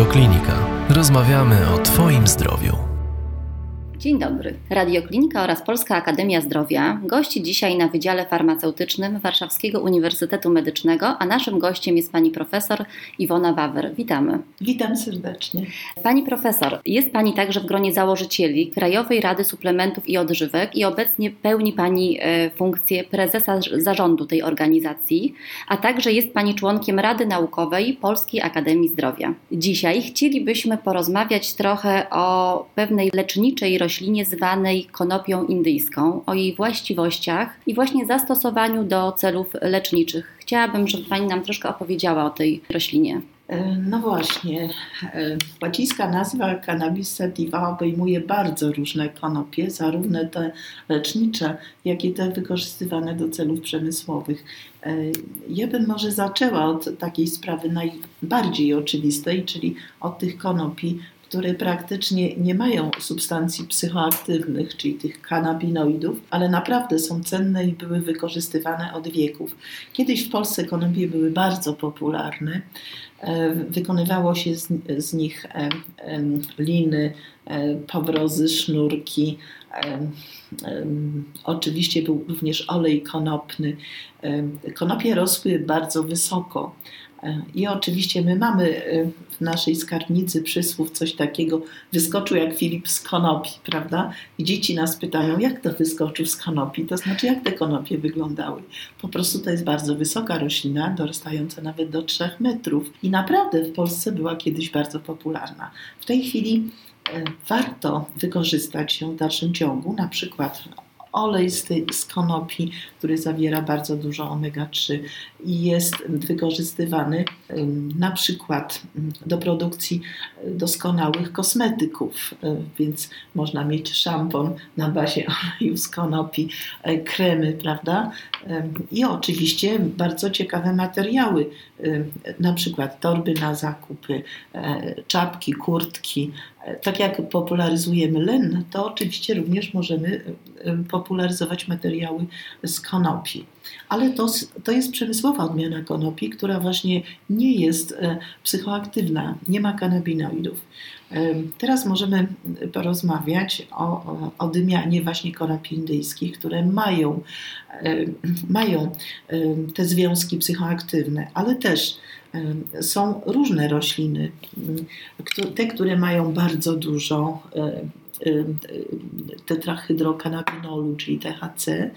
Radioklinika. Rozmawiamy o Twoim zdrowiu. Dzień dobry. Radioklinika oraz Polska Akademia Zdrowia gości dzisiaj na Wydziale Farmaceutycznym Warszawskiego Uniwersytetu Medycznego, a naszym gościem jest pani profesor Iwona Wawer. Witamy. Witam serdecznie. Pani profesor, jest pani także w gronie założycieli Krajowej Rady Suplementów i Odżywek i obecnie pełni pani e, funkcję prezesa zarządu tej organizacji, a także jest pani członkiem Rady Naukowej Polskiej Akademii Zdrowia. Dzisiaj chcielibyśmy porozmawiać trochę o pewnej leczniczej roślinie, roślinie zwanej konopią indyjską, o jej właściwościach i właśnie zastosowaniu do celów leczniczych. Chciałabym, żeby Pani nam troszkę opowiedziała o tej roślinie. E, no właśnie, e, łacińska nazwa Cannabis sativa obejmuje bardzo różne konopie, zarówno te lecznicze, jak i te wykorzystywane do celów przemysłowych. E, ja bym może zaczęła od takiej sprawy najbardziej oczywistej, czyli od tych konopi które praktycznie nie mają substancji psychoaktywnych, czyli tych kanabinoidów, ale naprawdę są cenne i były wykorzystywane od wieków. Kiedyś w Polsce konopie były bardzo popularne. E, wykonywało się z, z nich e, e, liny, powrozy, sznurki. Oczywiście był również olej konopny. Konopie rosły bardzo wysoko, i oczywiście my mamy y, w naszej skarbnicy przysłów coś takiego, wyskoczył jak Filip z konopi, prawda? I dzieci nas pytają, jak to wyskoczył z konopi? To znaczy, jak te konopie wyglądały? Po prostu to jest bardzo wysoka roślina, dorastająca nawet do 3 metrów. I naprawdę w Polsce była kiedyś bardzo popularna. W tej chwili y, warto wykorzystać ją w dalszym ciągu, na przykład olej z, tej, z konopi, który zawiera bardzo dużo omega-3 i jest wykorzystywany na przykład do produkcji doskonałych kosmetyków, więc można mieć szampon na bazie oleju z konopi, e, kremy, prawda? I oczywiście bardzo ciekawe materiały, na przykład torby na zakupy, e, czapki, kurtki. Tak jak popularyzujemy len, to oczywiście również możemy popularyzować materiały z konopi. Ale to, to jest przemysłowa odmiana konopi, która właśnie nie jest e, psychoaktywna, nie ma kanabinoidów. Teraz możemy porozmawiać o, o dymianie właśnie konopi indyjskich, które mają, mają te związki psychoaktywne, ale też są różne rośliny, te, które mają bardzo dużo tetrahydrokanabinolu, czyli THC,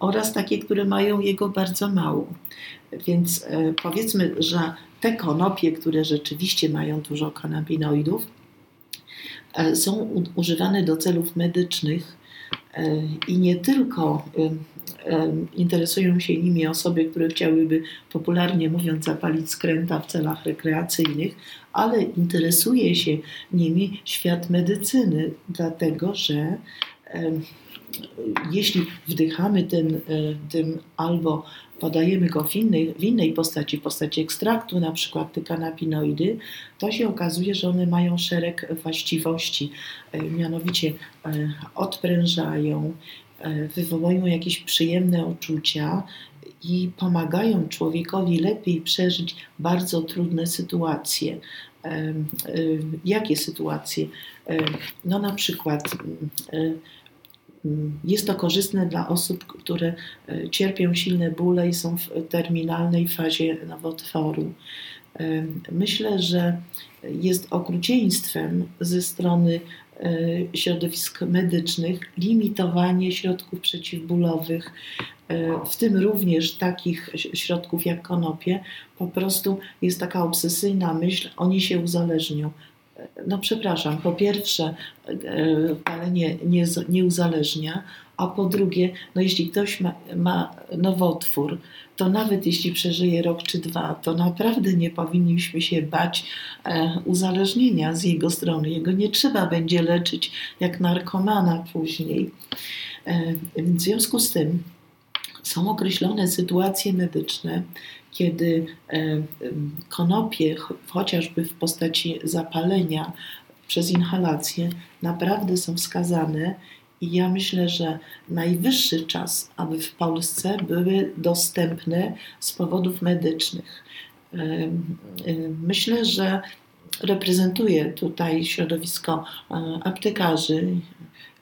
oraz takie, które mają jego bardzo mało. Więc e, powiedzmy, że te konopie, które rzeczywiście mają dużo kanabinoidów, e, są używane do celów medycznych e, i nie tylko interesują się nimi osoby, które chciałyby, popularnie mówiąc, zapalić skręta w celach rekreacyjnych, ale interesuje się nimi świat medycyny, dlatego że jeśli wdychamy ten, tym albo podajemy go w innej, w innej postaci, w postaci ekstraktu, na przykład te kanabinoidy, to się okazuje, że one mają szereg właściwości, mianowicie odprężają, E, wywołują jakieś przyjemne uczucia i pomagają człowiekowi lepiej przeżyć bardzo trudne sytuacje. E, e, jakie sytuacje? No na przykład jest to korzystne dla osób, które cierpią silne bóle i są w terminalnej fazie nowotworu. Myślę, że jest okrucieństwem ze strony E, środowisk medycznych limitowanie środków przeciwbólowych, e, w tym również takich środków jak konopie, po prostu jest taka obsesyjna myśl, oni się uzależnią. E, no przepraszam, po pierwsze palenie nie, nie uzależnia, a po drugie, no jeśli ktoś ma, ma nowotwór, to nawet jeśli przeżyje rok czy dwa, to naprawdę nie powinniśmy się bać e, uzależnienia z jego strony. Jego nie trzeba będzie leczyć jak narkomana później. E, w związku z tym są określone sytuacje medyczne, kiedy e, konopie, chociażby w postaci zapalenia przez inhalację, naprawdę są wskazane i ja myślę, że najwyższy czas, aby w Polsce były dostępne z powodów medycznych. Myślę, że reprezentuję tutaj środowisko aptekarzy,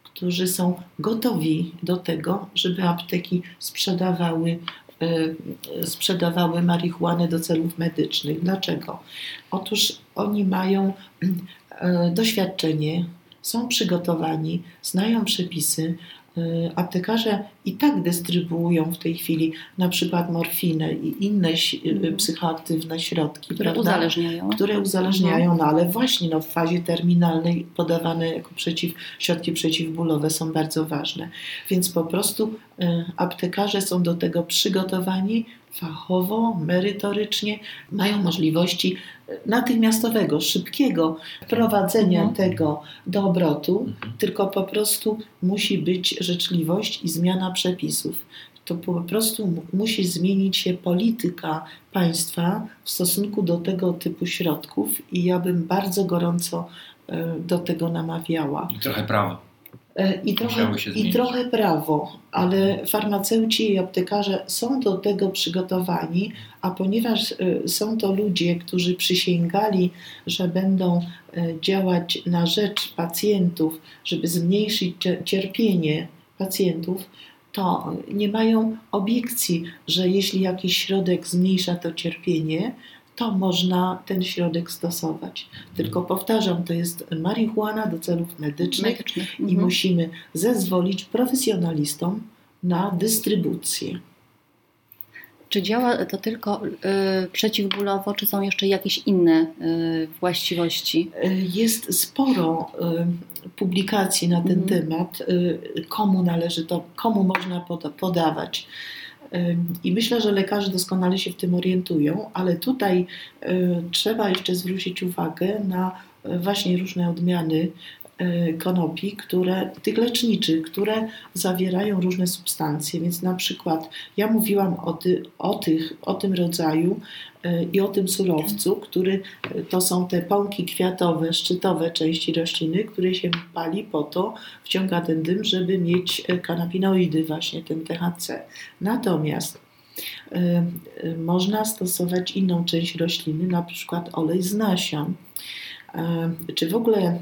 którzy są gotowi do tego, żeby apteki sprzedawały sprzedawały marihuanę do celów medycznych. Dlaczego? Otóż oni mają doświadczenie, są przygotowani, znają przepisy, Y, aptekarze i tak dystrybuują w tej chwili na przykład morfinę i inne mm. psychoaktywne środki, które prawda? uzależniają. Które uzależniają, no ale właśnie no, w fazie terminalnej podawane jako przeciw, środki przeciwbólowe są bardzo ważne. Więc po prostu y, aptekarze są do tego przygotowani fachowo, merytorycznie, mają możliwości natychmiastowego, szybkiego wprowadzenia mhm. tego do obrotu, mhm. tylko po prostu musi być życzliwość i zmiana przepisów. To po prostu musi zmienić się polityka państwa w stosunku do tego typu środków i ja bym bardzo gorąco e, do tego namawiała. I trochę prawo. E, I trochę, I trochę prawo, ale farmaceuci i aptekarze są do tego przygotowani, a ponieważ e, są to ludzie, którzy przysięgali, że będą e, działać na rzecz pacjentów, żeby zmniejszyć cierpienie pacjentów, to nie mają obiekcji, że jeśli jakiś środek zmniejsza to cierpienie, to można ten środek stosować. Tylko powtarzam, to jest marihuana do celów medycznych, medycznych. i mhm. musimy zezwolić profesjonalistom na dystrybucję. Czy działa to tylko y, przeciwbólowo, czy są jeszcze jakieś inne y, właściwości? Jest sporo y, publikacji na ten mm. temat, y, komu należy to, komu można poda podawać. I myślę, że lekarze doskonale się w tym orientują, ale tutaj trzeba jeszcze zwrócić uwagę na e, właśnie różne odmiany e, konopi, które, tych leczniczych, które zawierają różne substancje. Więc na przykład ja mówiłam o, ty, o, tych, o tym rodzaju i o tym surowcu, który e, to są te pąki kwiatowe, szczytowe części rośliny, które się pali po to, wciąga ten dym, żeby mieć e, kanabinoidy, właśnie ten THC. Natomiast można stosować inną część rośliny, na przykład olej z nasion. Czy w ogóle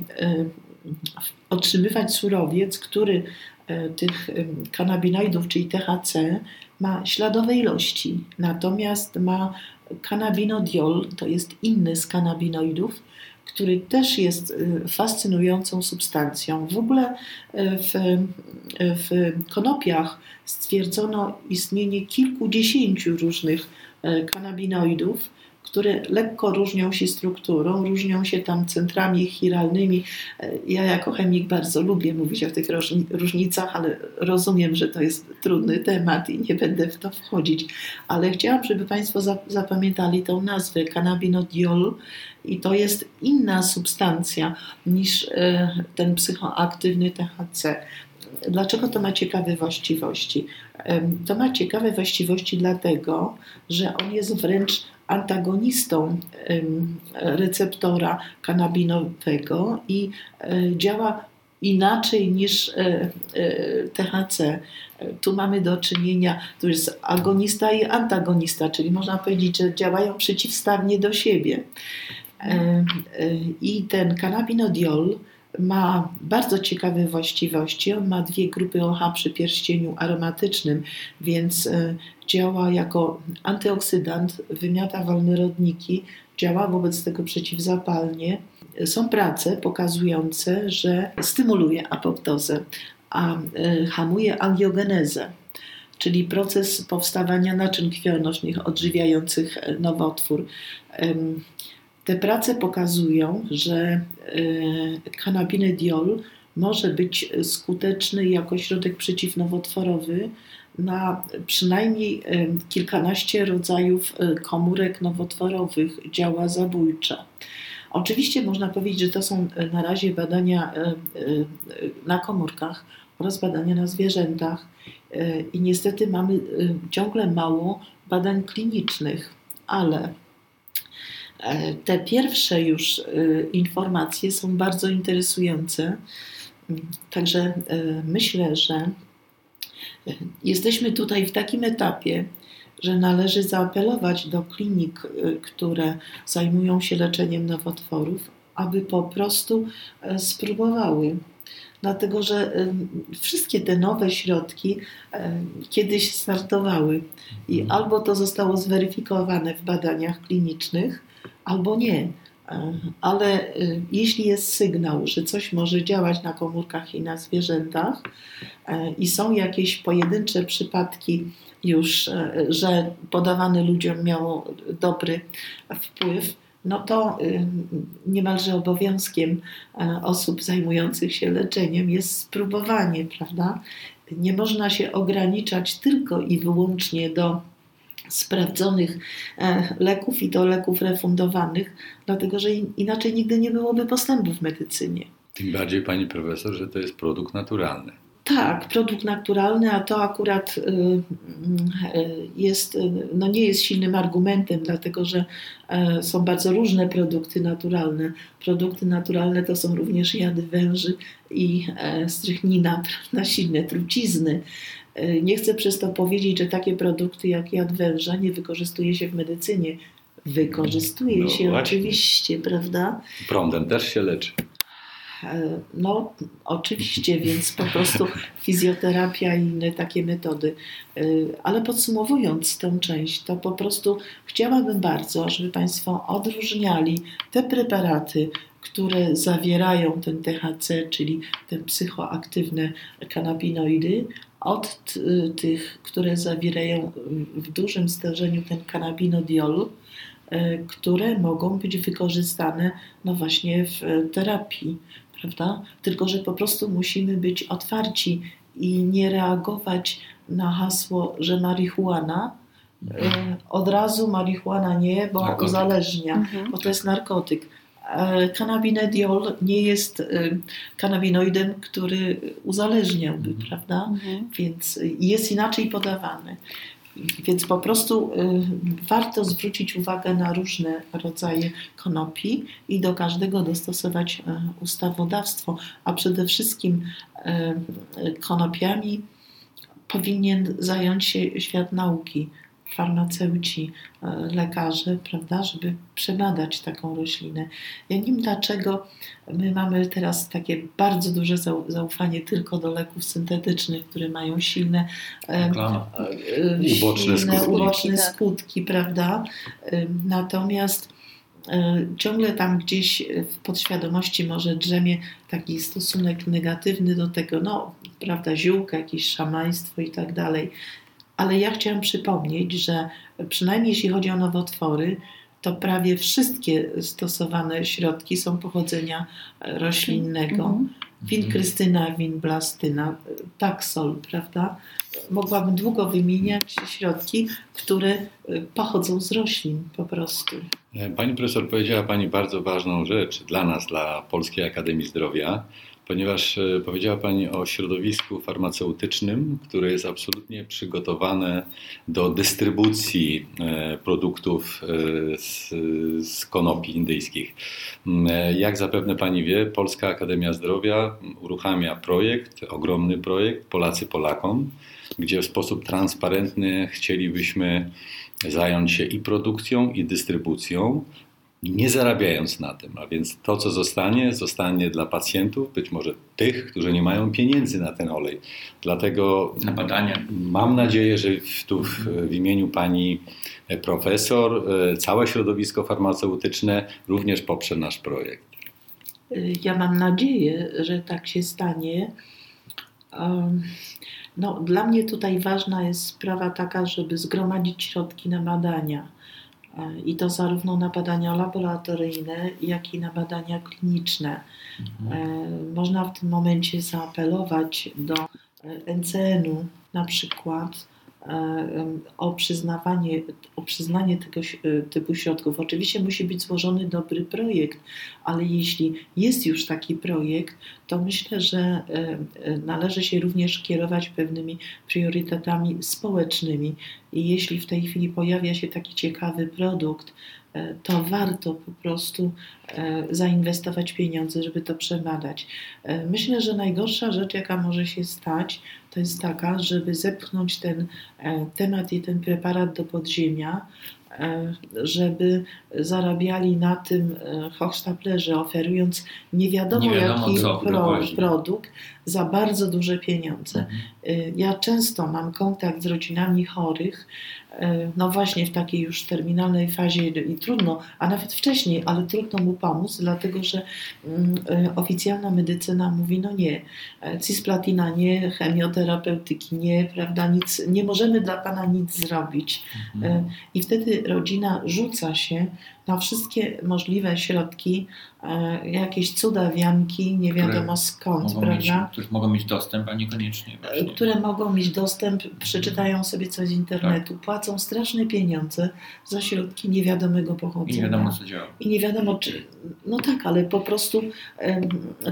otrzymywać surowiec, który tych kanabinoidów, czyli THC, ma śladowe ilości, natomiast ma Cannabinodiol to jest inny z kanabinoidów, który też jest y, fascynującą substancją. W ogóle y, w, w konopiach stwierdzono istnienie kilkudziesięciu różnych kanabinoidów, które lekko różnią się strukturą, różnią się tam centrami chiralnymi. Ja jako chemik bardzo lubię mówić o tych różnicach, ale rozumiem, że to jest trudny temat i nie będę w to wchodzić. Ale chciałam, żeby Państwo zapamiętali tą nazwę cannabinodiol i to jest inna substancja niż e, ten psychoaktywny THC. Dlaczego to ma ciekawe właściwości? To ma ciekawe właściwości dlatego, że on jest wręcz antagonistą receptora kanabinowego i e, działa inaczej niż e, e, THC. Tu mamy do czynienia, to jest agonista i antagonista, czyli można powiedzieć, że działają przeciwstawnie do siebie. I ten kanabinodiol ma bardzo ciekawe właściwości. On ma dwie grupy OH przy pierścieniu aromatycznym, więc e, działa jako antyoksydant, wymiata wolne rodniki, działa wobec tego przeciwzapalnie. Są prace pokazujące, że stymuluje apoptozę, a e, hamuje angiogenezę czyli proces powstawania naczyń krwionośnych odżywiających e, nowotwór. Te prace pokazują, że kanabinediol może być skuteczny jako środek przeciwnowotworowy na przynajmniej kilkanaście rodzajów e, komórek nowotworowych działa zabójcza. Oczywiście można powiedzieć, że to są e, na razie badania e, na komórkach oraz badania na zwierzętach i niestety mamy ciągle mało badań klinicznych, ale E, te pierwsze już e, informacje są bardzo interesujące. Także e, myślę, że jesteśmy tutaj w takim etapie, że należy zaapelować do klinik, które zajmują się leczeniem nowotworów, aby po prostu e, spróbowały. Dlatego, że wszystkie te nowe środki e, kiedyś startowały i Mhm. albo to zostało zweryfikowane w badaniach klinicznych, albo nie. Ale y, jeśli jest sygnał, że coś może działać na komórkach i na zwierzętach, e, i są jakieś pojedyncze przypadki już, e, że podawane ludziom miało dobry wpływ, no to y, niemalże obowiązkiem e, osób zajmujących się leczeniem jest spróbowanie, prawda? Nie można się ograniczać tylko i wyłącznie do sprawdzonych e, leków i do leków refundowanych, dlatego że in- inaczej nigdy nie byłoby postępu w medycynie. Tym bardziej, pani profesor, że to jest produkt naturalny. Tak, produkt naturalny, a to akurat y, y, jest, y, no nie jest silnym argumentem, dlatego że e, są bardzo różne produkty naturalne. Produkty naturalne to są również jady węży i e, strychnina, prawda, silne trucizny. E, Nie chcę przez to powiedzieć, że takie produkty jak jad węża nie wykorzystuje się w medycynie. Wykorzystuje No się właśnie. oczywiście, prawda? Prądem też się leczy. E, No, oczywiście, więc po prostu fizjoterapia i inne takie metody. E, Ale podsumowując tę część, to po prostu chciałabym bardzo, żeby Państwo odróżniali te preparaty, które zawierają ten THC, czyli te psychoaktywne kanabinoidy, od t- tych, które zawierają w dużym stężeniu ten kanabinodiol, e, które mogą być wykorzystane no właśnie w terapii, prawda? Tylko, że po prostu musimy być otwarci i nie reagować na hasło, że marihuana, e, od razu marihuana nie, bo Narkotyk. uzależnia, Mhm. bo to jest narkotyk. E, Cannabinediol nie jest e, kanabinoidem, który uzależniałby, Mhm. prawda? Mhm. więc jest inaczej podawany. Więc po prostu y, warto zwrócić uwagę na różne rodzaje konopi i do każdego dostosować ustawodawstwo, a przede wszystkim konopiami powinien zająć się świat nauki, farmaceuci, y, lekarze, prawda, żeby przebadać taką roślinę. Ja nie wiem dlaczego my mamy teraz takie bardzo duże zau- zaufanie tylko do leków syntetycznych, które mają silne em, Reklama. e, Uboczne silne skutki. uboczne Tak. skutki, prawda? Natomiast e, ciągle tam gdzieś w podświadomości może drzemie taki stosunek negatywny do tego, no, prawda, ziółka, jakieś szamaństwo i tak dalej. Ale ja chciałam przypomnieć, że przynajmniej jeśli chodzi o nowotwory, to prawie wszystkie stosowane środki są pochodzenia roślinnego. Mhm. Winkrystyna, winblastyna, taksol, prawda? Mogłabym długo wymieniać środki, które y, pochodzą z roślin po prostu. E, Pani profesor powiedziała Pani bardzo ważną rzecz dla nas, dla Polskiej Akademii Zdrowia, ponieważ e, powiedziała Pani o środowisku farmaceutycznym, które jest absolutnie przygotowane do dystrybucji e, produktów e, z, z konopi indyjskich. Mm, Jak zapewne Pani wie, Polska Akademia Zdrowia uruchamia projekt, ogromny projekt Polacy Polakom, gdzie w sposób transparentny chcielibyśmy zająć się i produkcją, i dystrybucją, nie zarabiając na tym. A więc to, co zostanie, zostanie dla pacjentów, być może tych, którzy nie mają pieniędzy na ten olej. Dlatego Na badania. mam nadzieję, że w, tu w, w imieniu pani profesor, e, całe środowisko farmaceutyczne również poprze nasz projekt. Ja mam nadzieję, że tak się stanie. Um, No, dla mnie tutaj ważna jest sprawa taka, żeby zgromadzić środki na badania. E, I to zarówno na badania laboratoryjne, jak i na badania kliniczne. E, Można w tym momencie zaapelować do NCN-u na przykład o przyznawanie, o przyznanie tego e, typu środków. Oczywiście musi być złożony dobry projekt, ale jeśli jest już taki projekt, to myślę, że e, e, należy się również kierować pewnymi priorytetami społecznymi. I jeśli w tej chwili pojawia się taki ciekawy produkt, e, to warto po prostu e, zainwestować pieniądze, żeby to przebadać. E, Myślę, że najgorsza rzecz, jaka może się stać, to jest taka, żeby zepchnąć ten e, temat i ten preparat do podziemia, e, żeby zarabiali na tym e, hochsztaplerzy, oferując nie wiadomo, Nie wiadomo jaki pro, produkt za bardzo duże pieniądze. Mhm. Y, Ja często mam kontakt z rodzinami chorych, y, no właśnie w takiej już terminalnej fazie i trudno, a nawet wcześniej, ale trudno mu pomóc, dlatego że mm, y, oficjalna medycyna mówi, no nie, e, cisplatina nie, chemioterapeutyki nie, prawda, nic, nie możemy dla Pana nic zrobić. Mhm. E, I wtedy rodzina rzuca się na wszystkie możliwe środki, e, jakieś cudawianki, nie wiadomo skąd, Mogą mieć, prawda? których mogą mieć dostęp, a niekoniecznie właśnie. Które mogą mieć dostęp, przeczytają sobie coś z internetu, Tak. płacą straszne pieniądze za środki niewiadomego I pochodzenia. nie wiadomo co działa. I nie wiadomo, czy. No tak, ale po prostu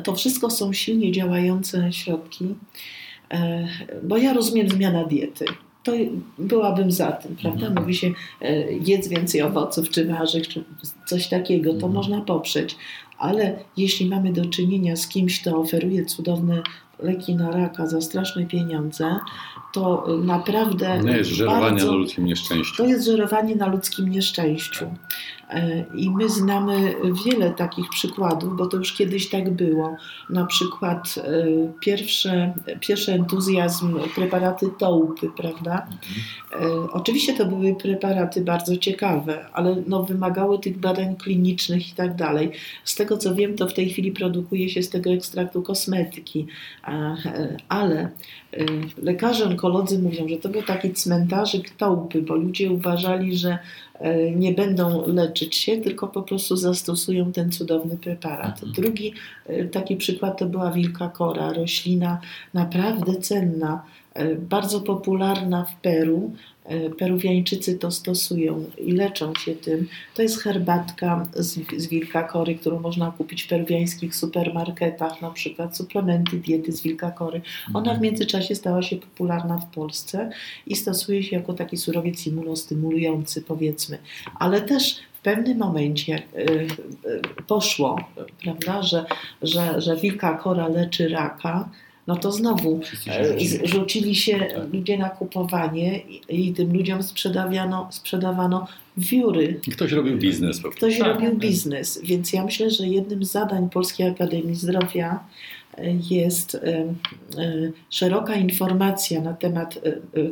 to wszystko są silnie działające środki, e, bo ja rozumiem zmiana diety. To byłabym za tym, prawda? Mhm. Mówi się, e, jedz więcej owoców czy warzyw, czy coś takiego, to Mhm. można poprzeć. Ale jeśli mamy do czynienia z kimś, kto oferuje cudowne leki na raka za straszne pieniądze, to naprawdę. Nie jest żerowanie bardzo- na ludzkim nieszczęściu. to jest żerowanie na ludzkim nieszczęściu. E, I my znamy wiele takich przykładów, bo to już kiedyś tak było. Na przykład e, pierwsze, pierwszy entuzjazm, preparaty tołpy, prawda? Mhm. E, Oczywiście to były preparaty bardzo ciekawe, ale no, wymagały tych badań klinicznych i tak dalej. Z tego co wiem, to w tej chwili produkuje się z tego ekstraktu kosmetyki, ale lekarze onkolodzy mówią, że to był taki cmentarzyk tołpy, bo ludzie uważali, że e, nie będą leczyć się, tylko po prostu zastosują ten cudowny preparat. Mhm. Drugi e, taki przykład to była wilka kora, roślina naprawdę cenna, bardzo popularna w Peru. E, Peruwiańczycy to stosują i leczą się tym. To jest herbatka z, z wilka kory, którą można kupić w peruwiańskich supermarketach, na przykład suplementy diety z wilka kory. Ona w międzyczasie stała się popularna w Polsce i stosuje się jako taki surowiec immunostymulujący, powiedzmy. Ale też w pewnym momencie jak, e, e, poszło, prawda, że, że, że wilka kora leczy raka, no to znowu e, rzucili. się Tak. ludzie na kupowanie i, i tym ludziom sprzedawano, sprzedawano wióry. Ktoś robił biznes po. Ktoś Tak, robił tak. biznes, więc ja myślę, że jednym z zadań Polskiej Akademii Zdrowia e, jest e, szeroka informacja na temat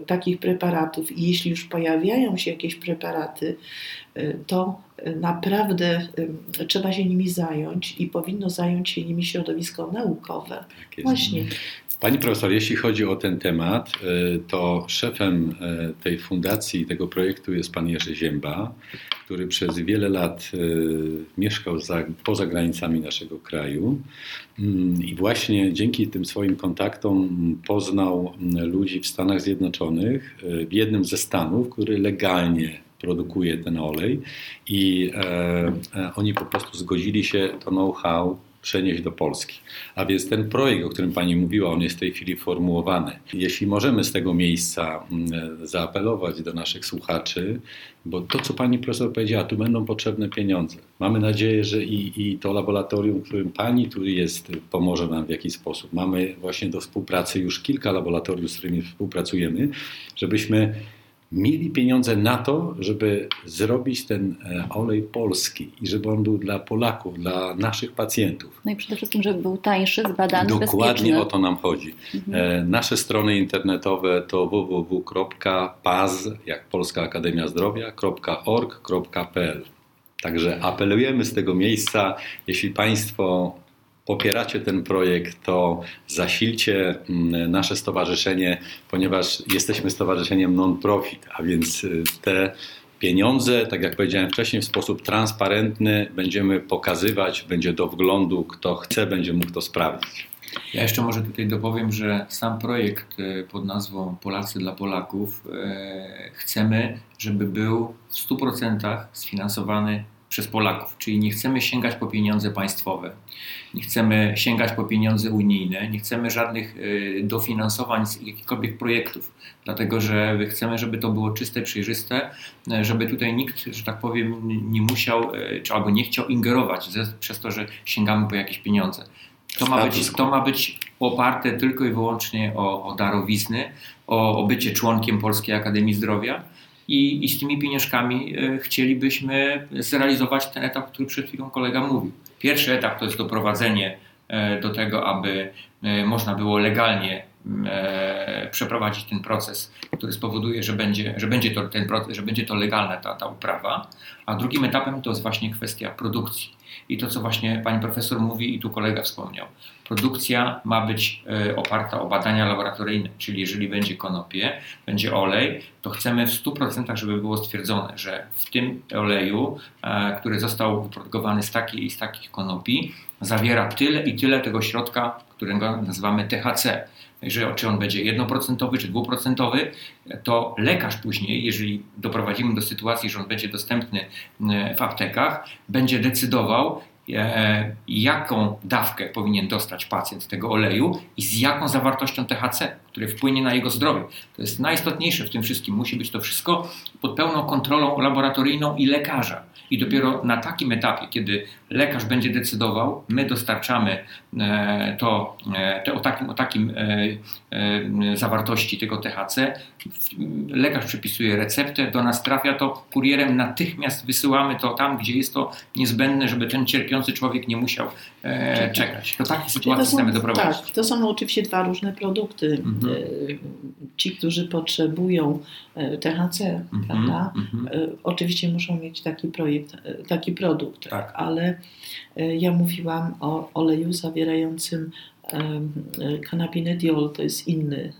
takich preparatów i jeśli już pojawiają się jakieś preparaty, to naprawdę e, trzeba się nimi zająć i powinno zająć się nimi środowisko naukowe. Tak. Właśnie. Pani profesor, jeśli chodzi o ten temat, y, to szefem y, tej fundacji, tego projektu jest pan Jerzy Zięba, który przez wiele lat y, mieszkał za, poza granicami naszego kraju Mm, i właśnie dzięki tym swoim kontaktom poznał mm, ludzi w Stanach Zjednoczonych, y, w jednym ze stanów, który legalnie produkuje ten olej i e, e, oni po prostu zgodzili się to know-how przenieść do Polski. A więc ten projekt, o którym Pani mówiła, on jest w tej chwili formułowany. Jeśli możemy z tego miejsca mm, zaapelować do naszych słuchaczy, bo to, co Pani profesor powiedziała, tu będą potrzebne pieniądze. Mamy nadzieję, że i, i to laboratorium, w którym Pani tu jest, pomoże nam w jakiś sposób. Mamy właśnie do współpracy już kilka laboratoriów, z którymi współpracujemy, żebyśmy mieli pieniądze na to, żeby zrobić ten e, olej polski i żeby on był dla Polaków, dla naszych pacjentów. No i przede wszystkim, żeby był tańszy, zbadany, Dokładnie bezpieczny. o to nam chodzi. Mhm. E, Nasze strony internetowe to www.paz, jak Polska Akademia Zdrowia, .org.pl. Także apelujemy z tego miejsca, jeśli Państwo popieracie ten projekt, to zasilcie mm, nasze stowarzyszenie, ponieważ jesteśmy stowarzyszeniem non-profit, a więc y, te pieniądze, tak jak powiedziałem wcześniej, w sposób transparentny będziemy pokazywać, będzie do wglądu, kto chce, będzie mógł to sprawdzić. Ja jeszcze może tutaj dopowiem, że sam projekt e, pod nazwą Polacy dla Polaków e, chcemy, żeby był w 100% sfinansowany przez Polaków, czyli nie chcemy sięgać po pieniądze państwowe, nie chcemy sięgać po pieniądze unijne, nie chcemy żadnych e, dofinansowań z jakichkolwiek projektów, dlatego że chcemy, żeby to było czyste, przejrzyste, e, żeby tutaj nikt, że tak powiem, nie musiał, e, czy albo nie chciał ingerować ze, przez to, że sięgamy po jakieś pieniądze. To ma, być, to ma być oparte tylko i wyłącznie o, o darowizny, o, o bycie członkiem Polskiej Akademii Zdrowia. I, I z tymi pieniążkami e, chcielibyśmy zrealizować ten etap, który przed chwilą kolega mówił. Pierwszy etap to jest doprowadzenie e, do tego, aby e, można było legalnie przeprowadzić ten proces, który spowoduje, że będzie, że będzie, to, ten proces, że będzie to legalna ta, ta uprawa. A drugim etapem to jest właśnie kwestia produkcji. I to, co właśnie pani profesor mówi i tu kolega wspomniał. Produkcja ma być e, oparta o badania laboratoryjne, czyli jeżeli będzie konopie, będzie olej, to chcemy w 100%, żeby było stwierdzone, że w tym oleju, e, który został wyprodukowany z takiej i z takich konopi, zawiera tyle i tyle tego środka, którego nazywamy THC. Jeżeli, czy on będzie 1% czy 2%, to lekarz później, jeżeli doprowadzimy do sytuacji, że on będzie dostępny e, w aptekach, będzie decydował, e, jaką dawkę powinien dostać pacjent tego oleju i z jaką zawartością THC, które wpłynie na jego zdrowie. To jest najistotniejsze w tym wszystkim. Musi być to wszystko pod pełną kontrolą laboratoryjną i lekarza. I dopiero na takim etapie, kiedy lekarz będzie decydował, my dostarczamy e, to, e, te, o takim, o takim e, zawartości tego THC, lekarz przepisuje receptę, do nas trafia to kurierem, natychmiast wysyłamy to tam, gdzie jest to niezbędne, żeby ten cierpiący człowiek nie musiał e, czekać. Do takiej sytuacji chcemy doprowadzić. tak, to są oczywiście dwa różne produkty. Mhm. Ci, którzy potrzebują THC, Mhm, prawda? mhm. E, Oczywiście muszą mieć taki projekt, e, taki produkt, Tak. ale e, ja mówiłam o oleju zawierającym kanabinediol, to jest inny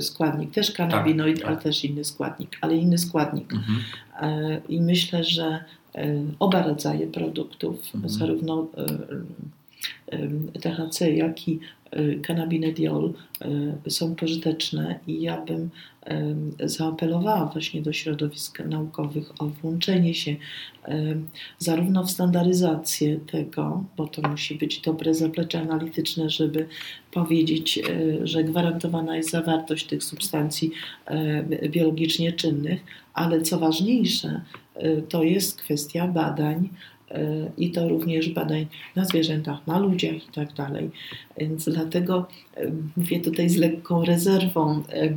składnik, też kanabinoid, tak. ale też inny składnik, ale inny składnik. Mhm. E, I myślę, że oba rodzaje produktów, Mhm. zarówno THC, jak i kanabinediol e, są pożyteczne i ja bym zaapelowała właśnie do środowisk naukowych o włączenie się zarówno w standaryzację tego, bo to musi być dobre zaplecze analityczne, żeby powiedzieć, e, że gwarantowana jest zawartość tych substancji e, biologicznie czynnych, ale co ważniejsze, e, to jest kwestia badań i to również badań na zwierzętach, na ludziach i tak dalej. Więc dlatego e, mówię tutaj z lekką rezerwą e, e,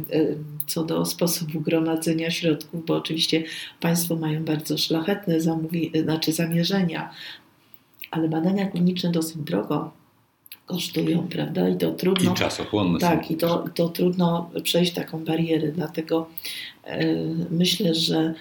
co do sposobu gromadzenia środków, bo oczywiście Państwo mają bardzo szlachetne zamówi- znaczy zamierzenia, ale badania kliniczne dosyć drogo kosztują, prawda? I to trudno. I czasochłonne są. Tak, i to, to trudno przejść taką barierę, dlatego e, myślę, że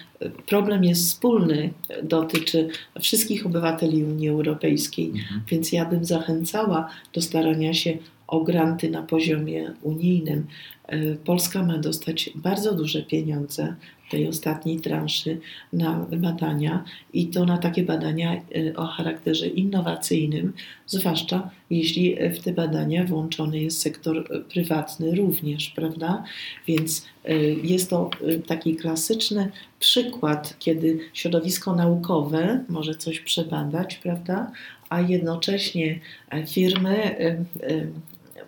problem jest wspólny, dotyczy wszystkich obywateli Unii Europejskiej, Mhm. więc ja bym zachęcała do starania się o granty na poziomie unijnym. E, Polska ma dostać bardzo duże pieniądze tej ostatniej transzy na badania i to na takie badania e, o charakterze innowacyjnym, zwłaszcza jeśli w te badania włączony jest sektor prywatny również, prawda? Więc e, jest to taki klasyczny przykład, kiedy środowisko naukowe może coś przebadać, prawda? A jednocześnie firmy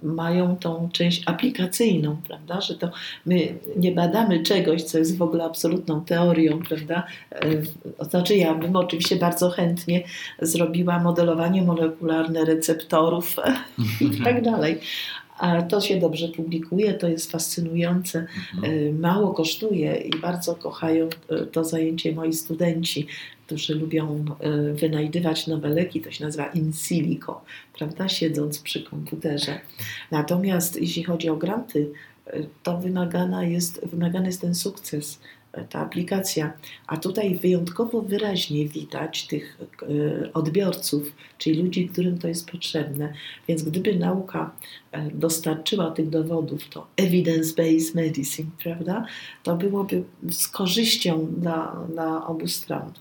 mają tą część aplikacyjną, prawda? Że to my nie badamy czegoś, co jest w ogóle absolutną teorią, prawda? E, znaczy ja bym oczywiście bardzo chętnie zrobiła modelowanie molekularne receptorów i tak dalej. A to się dobrze publikuje, to jest fascynujące, Mhm. e, mało kosztuje i bardzo kochają e, to zajęcie moi studenci, którzy lubią e, wynajdywać nowe leki, to się nazywa in silico, prawda, siedząc przy komputerze. Natomiast jeśli chodzi o granty, to wymagana jest, wymagany jest ten sukces, ta aplikacja. A tutaj wyjątkowo wyraźnie widać tych e, odbiorców, czyli ludzi, którym to jest potrzebne. Więc gdyby nauka e, dostarczyła tych dowodów, to evidence-based medicine, prawda, to byłoby z korzyścią dla, dla obu stron.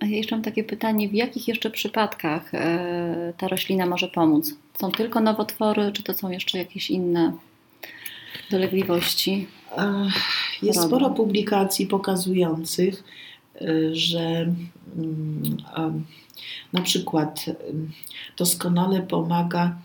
A ja jeszcze mam takie pytanie, w jakich jeszcze przypadkach e, ta roślina może pomóc? Są tylko nowotwory, czy to są jeszcze jakieś inne dolegliwości? Jest sporo publikacji pokazujących, e, że mm, em, na przykład em, doskonale pomaga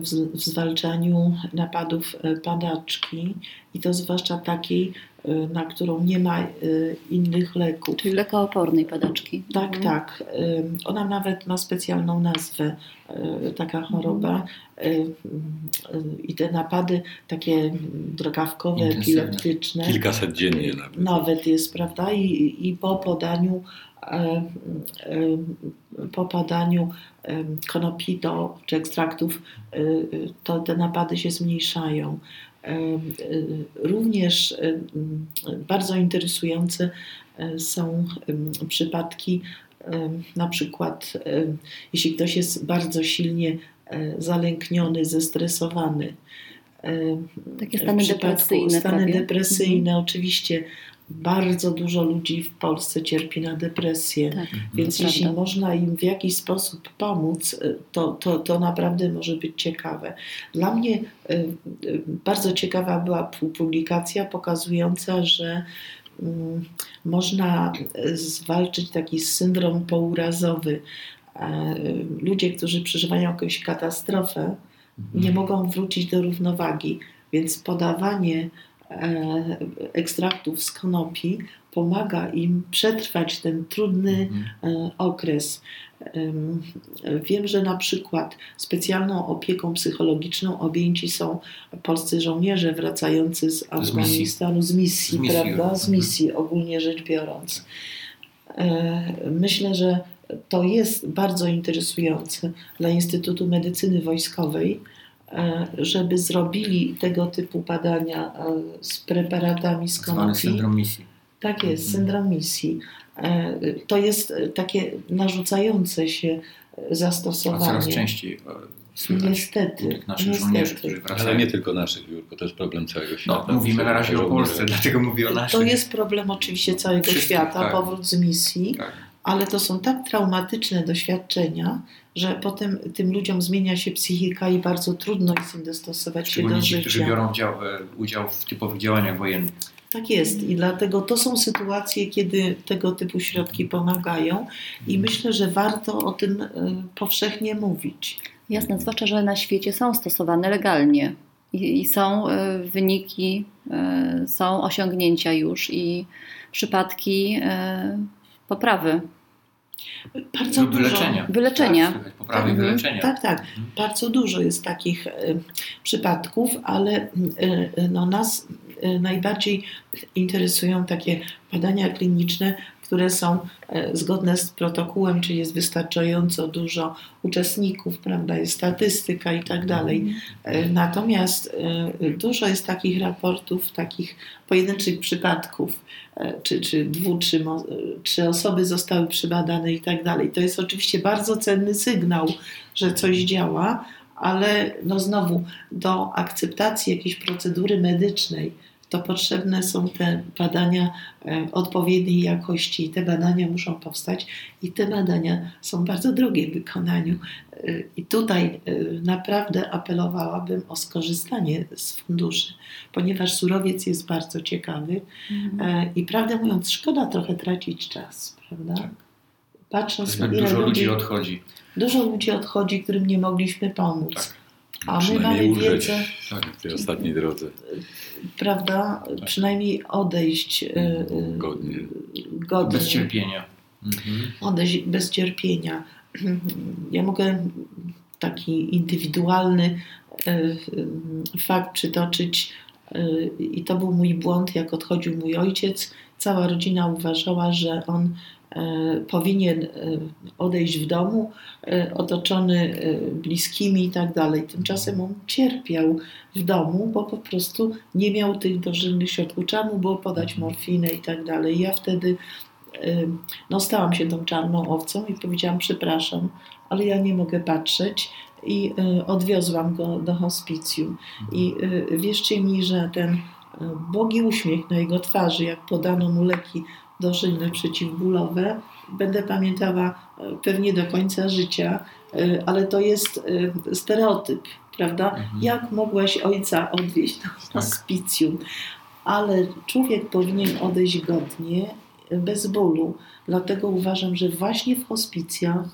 w zwalczaniu napadów padaczki i to zwłaszcza takiej, y, na którą nie ma y, innych leków. Czyli lekoopornej padaczki. Tak, Mhm. tak. Ym, Ona nawet ma specjalną nazwę, y, taka choroba. Y, y, I te napady takie Intensywne. epileptyczne. Kilkaset dziennie nawet. Nawet jest, prawda? I, i po podaniu po podaniu konopi do, czy ekstraktów to te napady się zmniejszają. E, e, Również e, bardzo interesujące są przypadki na przykład jeśli ktoś jest bardzo silnie zalękniony, zestresowany. Takie stany depresyjne Stany prawie. depresyjne, oczywiście bardzo dużo ludzi w Polsce cierpi na depresję. Tak. Więc jeśli prawda. można im w jakiś sposób pomóc, y, to, to, to naprawdę może być ciekawe. Dla mnie y, y, bardzo ciekawa była pu- publikacja pokazująca, że mm, można zwalczyć taki syndrom pourazowy. E, Ludzie, którzy przeżywają jakąś katastrofę, nie mogą wrócić do równowagi, więc podawanie ekstraktów z konopi pomaga im przetrwać ten trudny Mhm. e, okres. Em, Wiem, że na przykład specjalną opieką psychologiczną objęci są polscy żołnierze wracający z Afganistanu, z misji, Z misji, prawda? Z mhm. misji ogólnie rzecz biorąc. E, Myślę, że to jest bardzo interesujące dla Instytutu Medycyny Wojskowej, e, żeby zrobili tego typu badania e, z preparatami z Tak konopi. syndrom misji. Tak jest, Mhm. syndrom misji. E, To jest e, takie narzucające się e, A coraz zastosowanie. częściej e, słychać Niestety, u tych naszych niestety. żołnierzy, którzy wracają. Ale nie tylko naszych, Jurko, to jest problem całego świata. No, mówimy na razie o Polsce, dlatego mówię o naszych. To jest problem oczywiście całego Wszystkich, świata, tak. powrót z misji, Tak. Ale to są tak traumatyczne doświadczenia, że potem tym ludziom zmienia się psychika i bardzo trudno jest im dostosować się do ci, którzy życia. biorą dział, e, udział w typowych działaniach wojennych. Tak jest i dlatego to są sytuacje, kiedy tego typu środki pomagają i myślę, że warto o tym e, powszechnie mówić. Jasne, zwłaszcza, że na świecie są stosowane legalnie i, i są e, wyniki, e, są osiągnięcia już i przypadki poprawy, Bardzo Lub dużo. wyleczenia. Wyleczenia. Tak, poprawy Mhm. wyleczenia. Tak, tak. Mhm. Bardzo dużo jest takich e, przypadków, ale e, e, no, nas e, najbardziej interesują takie badania kliniczne, które są e, zgodne z protokołem, czyli jest wystarczająco dużo uczestników, prawda, jest statystyka i tak dalej. E, Natomiast e, dużo jest takich raportów, takich pojedynczych przypadków, czy, czy dwu, e, trzy osoby zostały przybadane i tak dalej. To jest oczywiście bardzo cenny sygnał, że coś działa, ale no znowu do akceptacji jakiejś procedury medycznej to potrzebne są te badania e, odpowiedniej jakości i te badania muszą powstać i te badania są bardzo drogie w wykonaniu. E, I tutaj e, naprawdę apelowałabym o skorzystanie z funduszy, ponieważ surowiec jest bardzo ciekawy Mhm. i prawdę mówiąc, szkoda trochę tracić czas, prawda? Tak. Patrząc Zbyt ile dużo ludzi ludzi, odchodzi. dużo ludzi odchodzi, którym nie mogliśmy pomóc. Tak. A my Przynajmniej mamy ulżyć wiedzę, Tak. w tej ostatniej drodze. prawda, przynajmniej odejść e, e, Godnie. godnie. Bez cierpienia. Mhm. odejść bez cierpienia. Ja mogę taki indywidualny e, fakt przytoczyć i to był mój błąd, jak odchodził mój ojciec. Cała rodzina uważała, że on powinien e, odejść w domu, e, otoczony e, bliskimi i tak dalej. Tymczasem on cierpiał w domu, bo po prostu nie miał tych dożylnych środków. Trzeba mu było podać morfinę i tak dalej. Ja wtedy e, no, stałam się tą czarną owcą i powiedziałam przepraszam, ale ja nie mogę patrzeć i e, odwiozłam go do hospicjum. I e, wierzcie mi, że ten e, błogi uśmiech na jego twarzy, jak podano mu leki dożylne przeciwbólowe, będę pamiętała e, pewnie do końca życia, e, ale to jest e, stereotyp, prawda? Mhm. Jak mogłaś ojca odwieźć do hospicjum? Ale człowiek powinien odejść godnie, bez bólu. Dlatego uważam, że właśnie w hospicjach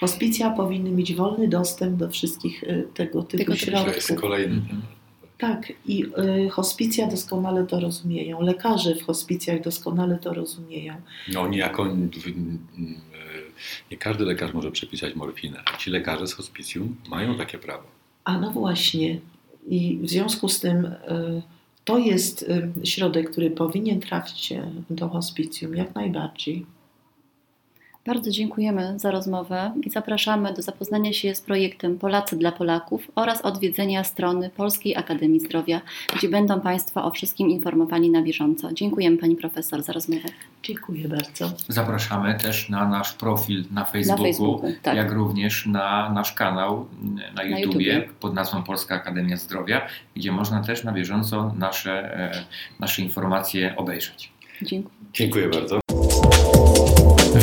hospicja powinny mieć wolny dostęp do wszystkich tego typu Tego typu To jest środków. kolejny Mhm. temat. Tak, i y, hospicja doskonale to rozumieją. Lekarze w hospicjach doskonale to rozumieją. No oni jako nie każdy lekarz może przepisać morfinę, a ci lekarze z hospicjum mają takie prawo. A no właśnie. I w związku z tym y, to jest y, środek, który powinien trafić do hospicjum jak najbardziej. Bardzo dziękujemy za rozmowę i zapraszamy do zapoznania się z projektem Polacy dla Polaków oraz odwiedzenia strony Polskiej Akademii Zdrowia, gdzie będą Państwo o wszystkim informowani na bieżąco. Dziękujemy Pani Profesor za rozmowę. Dziękuję bardzo. Zapraszamy też na nasz profil na Facebooku, na Facebooku tak. jak również na nasz kanał na YouTubie, na YouTubie pod nazwą Polska Akademia Zdrowia, gdzie można też na bieżąco nasze, e, nasze informacje obejrzeć. Dziękuję. Dziękuję bardzo.